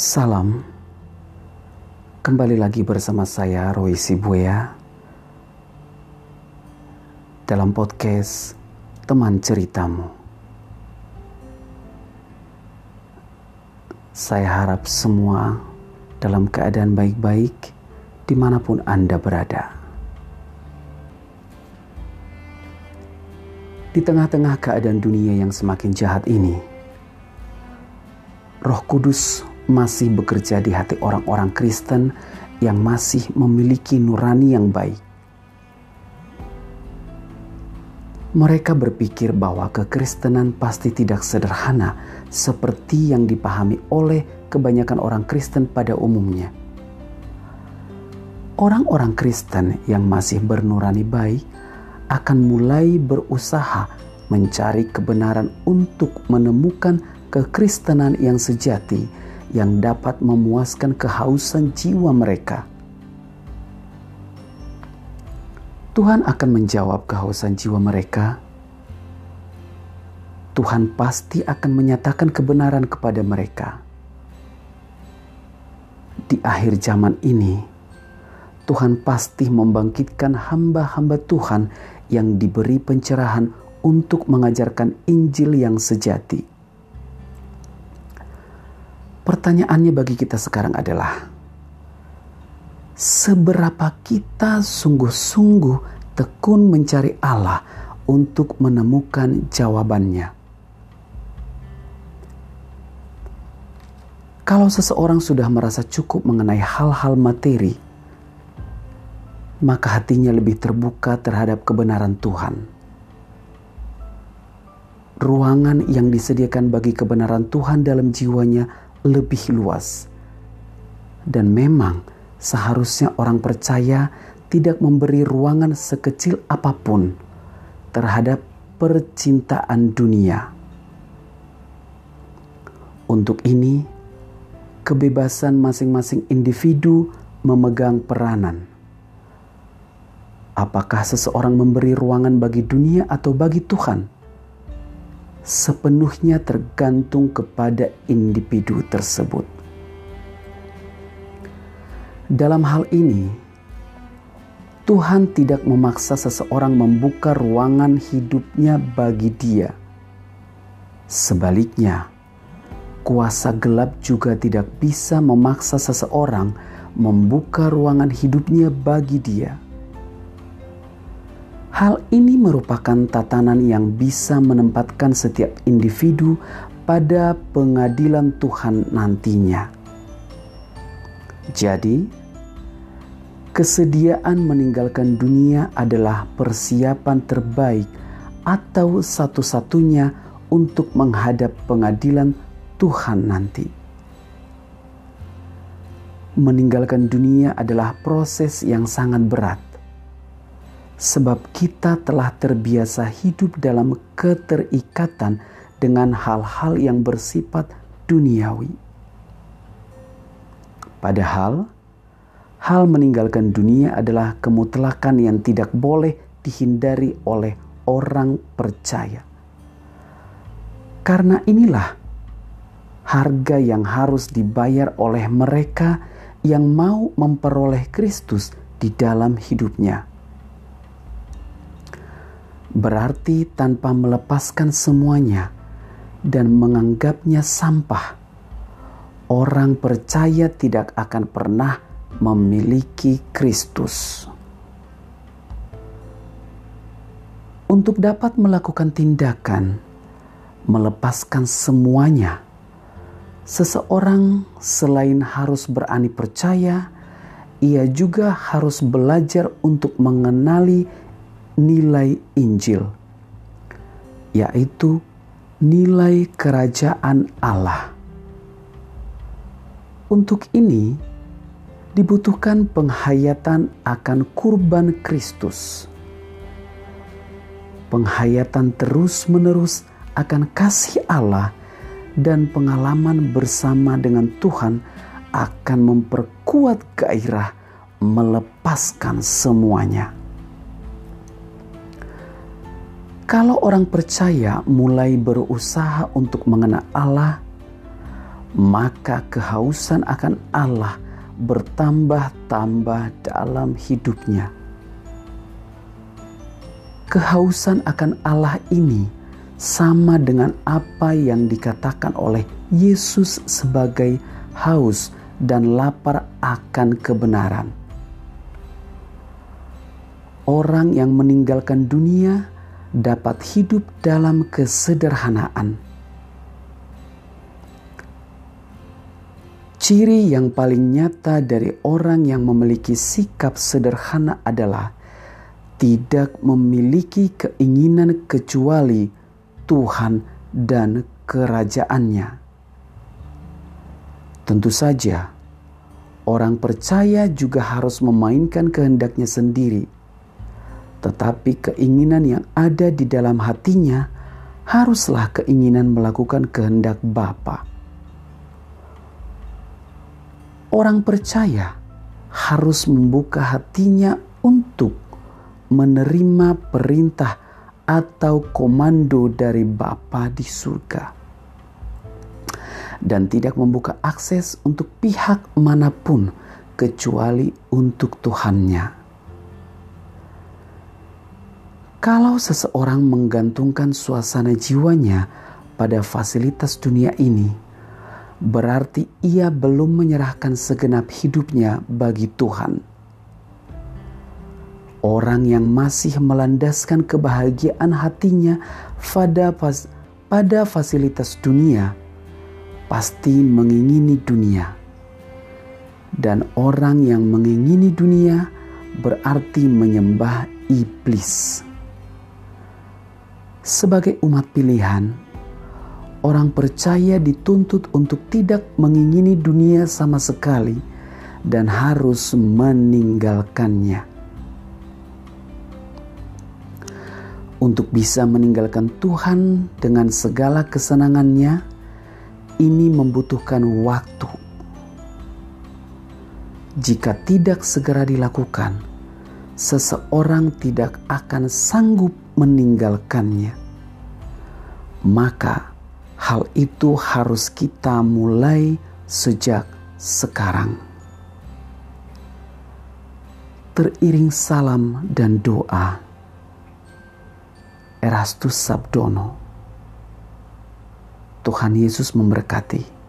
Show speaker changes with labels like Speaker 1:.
Speaker 1: Salam, kembali lagi bersama saya Roy Sibuya dalam podcast Teman Ceritamu. Saya harap semua dalam keadaan baik-baik di mana pun Anda berada. Di tengah-tengah keadaan dunia yang semakin jahat ini, Roh Kudus masih bekerja di hati orang-orang Kristen yang masih memiliki nurani yang baik. Mereka berpikir bahwa kekristenan pasti tidak sederhana seperti yang dipahami oleh kebanyakan orang Kristen pada umumnya. Orang-orang Kristen yang masih bernurani baik akan mulai berusaha mencari kebenaran untuk menemukan kekristenan yang sejati yang dapat memuaskan kehausan jiwa mereka. Tuhan akan menjawab kehausan jiwa mereka. Tuhan pasti akan menyatakan kebenaran kepada mereka. Di akhir zaman ini, Tuhan pasti membangkitkan hamba-hamba Tuhan yang diberi pencerahan untuk mengajarkan Injil yang sejati. Pertanyaannya bagi kita sekarang adalah, seberapa kita sungguh-sungguh tekun mencari Allah untuk menemukan jawabannya? Kalau seseorang sudah merasa cukup mengenai hal-hal materi, maka hatinya lebih terbuka terhadap kebenaran Tuhan. Ruangan yang disediakan bagi kebenaran Tuhan dalam jiwanya lebih luas, dan memang seharusnya orang percaya tidak memberi ruangan sekecil apa pun terhadap percintaan dunia. Untuk ini, kebebasan masing-masing individu memegang peranan Apakah seseorang memberi ruangan bagi dunia atau bagi Tuhan? Sepenuhnya tergantung kepada individu tersebut. Dalam hal ini, Tuhan tidak memaksa seseorang membuka ruangan hidupnya bagi dia. Sebaliknya, kuasa gelap juga tidak bisa memaksa seseorang membuka ruangan hidupnya bagi dia Hal ini merupakan tatanan yang bisa menempatkan setiap individu pada pengadilan Tuhan nantinya. Jadi, kesediaan meninggalkan dunia adalah persiapan terbaik atau satu-satunya untuk menghadap pengadilan Tuhan nanti. Meninggalkan dunia adalah proses yang sangat berat sebab kita telah terbiasa hidup dalam keterikatan dengan hal-hal yang bersifat duniawi. Padahal, hal meninggalkan dunia adalah kemutlakan yang tidak boleh dihindari oleh orang percaya. Karena inilah harga yang harus dibayar oleh mereka yang mau memperoleh Kristus di dalam hidupnya berarti tanpa melepaskan semuanya dan menganggapnya sampah, orang percaya tidak akan pernah memiliki Kristus. Untuk dapat melakukan tindakan melepaskan semuanya, seseorang selain harus berani percaya, ia juga harus belajar untuk mengenali nilai Injil, yaitu nilai kerajaan Allah. Untuk ini dibutuhkan penghayatan akan kurban Kristus. Penghayatan terus-menerus akan kasih Allah dan pengalaman bersama dengan Tuhan akan memperkuat gairah melepaskan semuanya. Kalau orang percaya mulai berusaha untuk mengenal Allah, maka kehausan akan Allah bertambah-tambah dalam hidupnya. Kehausan akan Allah ini sama dengan apa yang dikatakan oleh Yesus sebagai haus dan lapar akan kebenaran. Orang yang meninggalkan dunia dapat hidup dalam kesederhanaan Ciri yang paling nyata dari orang yang memiliki sikap sederhana adalah tidak memiliki keinginan kecuali Tuhan dan kerajaannya. Tentu saja, orang percaya juga harus memainkan kehendaknya sendiri, tetapi keinginan yang ada di dalam hatinya haruslah keinginan melakukan kehendak Bapa Orang percaya harus membuka hatinya untuk menerima perintah atau komando dari Bapa di surga dan tidak membuka akses untuk pihak mana pun kecuali untuk Tuhannya. Kalau seseorang menggantungkan suasana jiwanya pada fasilitas dunia ini, berarti ia belum menyerahkan segenap hidupnya bagi Tuhan. Orang yang masih melandaskan kebahagiaan hatinya pada, fas pada fasilitas dunia pasti mengingini dunia. Dan orang yang mengingini dunia berarti menyembah iblis. Sebagai umat pilihan, orang percaya dituntut untuk tidak mengingini dunia sama sekali dan harus meninggalkannya. Untuk bisa meninggalkan Tuhan dengan segala kesenangannya, ini membutuhkan waktu. Jika tidak segera dilakukan, seseorang tidak akan sanggup meninggalkannya. Maka, Hal itu harus kita mulai sejak sekarang. Teriring salam dan doa. Erastus Sabdono. Tuhan Yesus memberkati.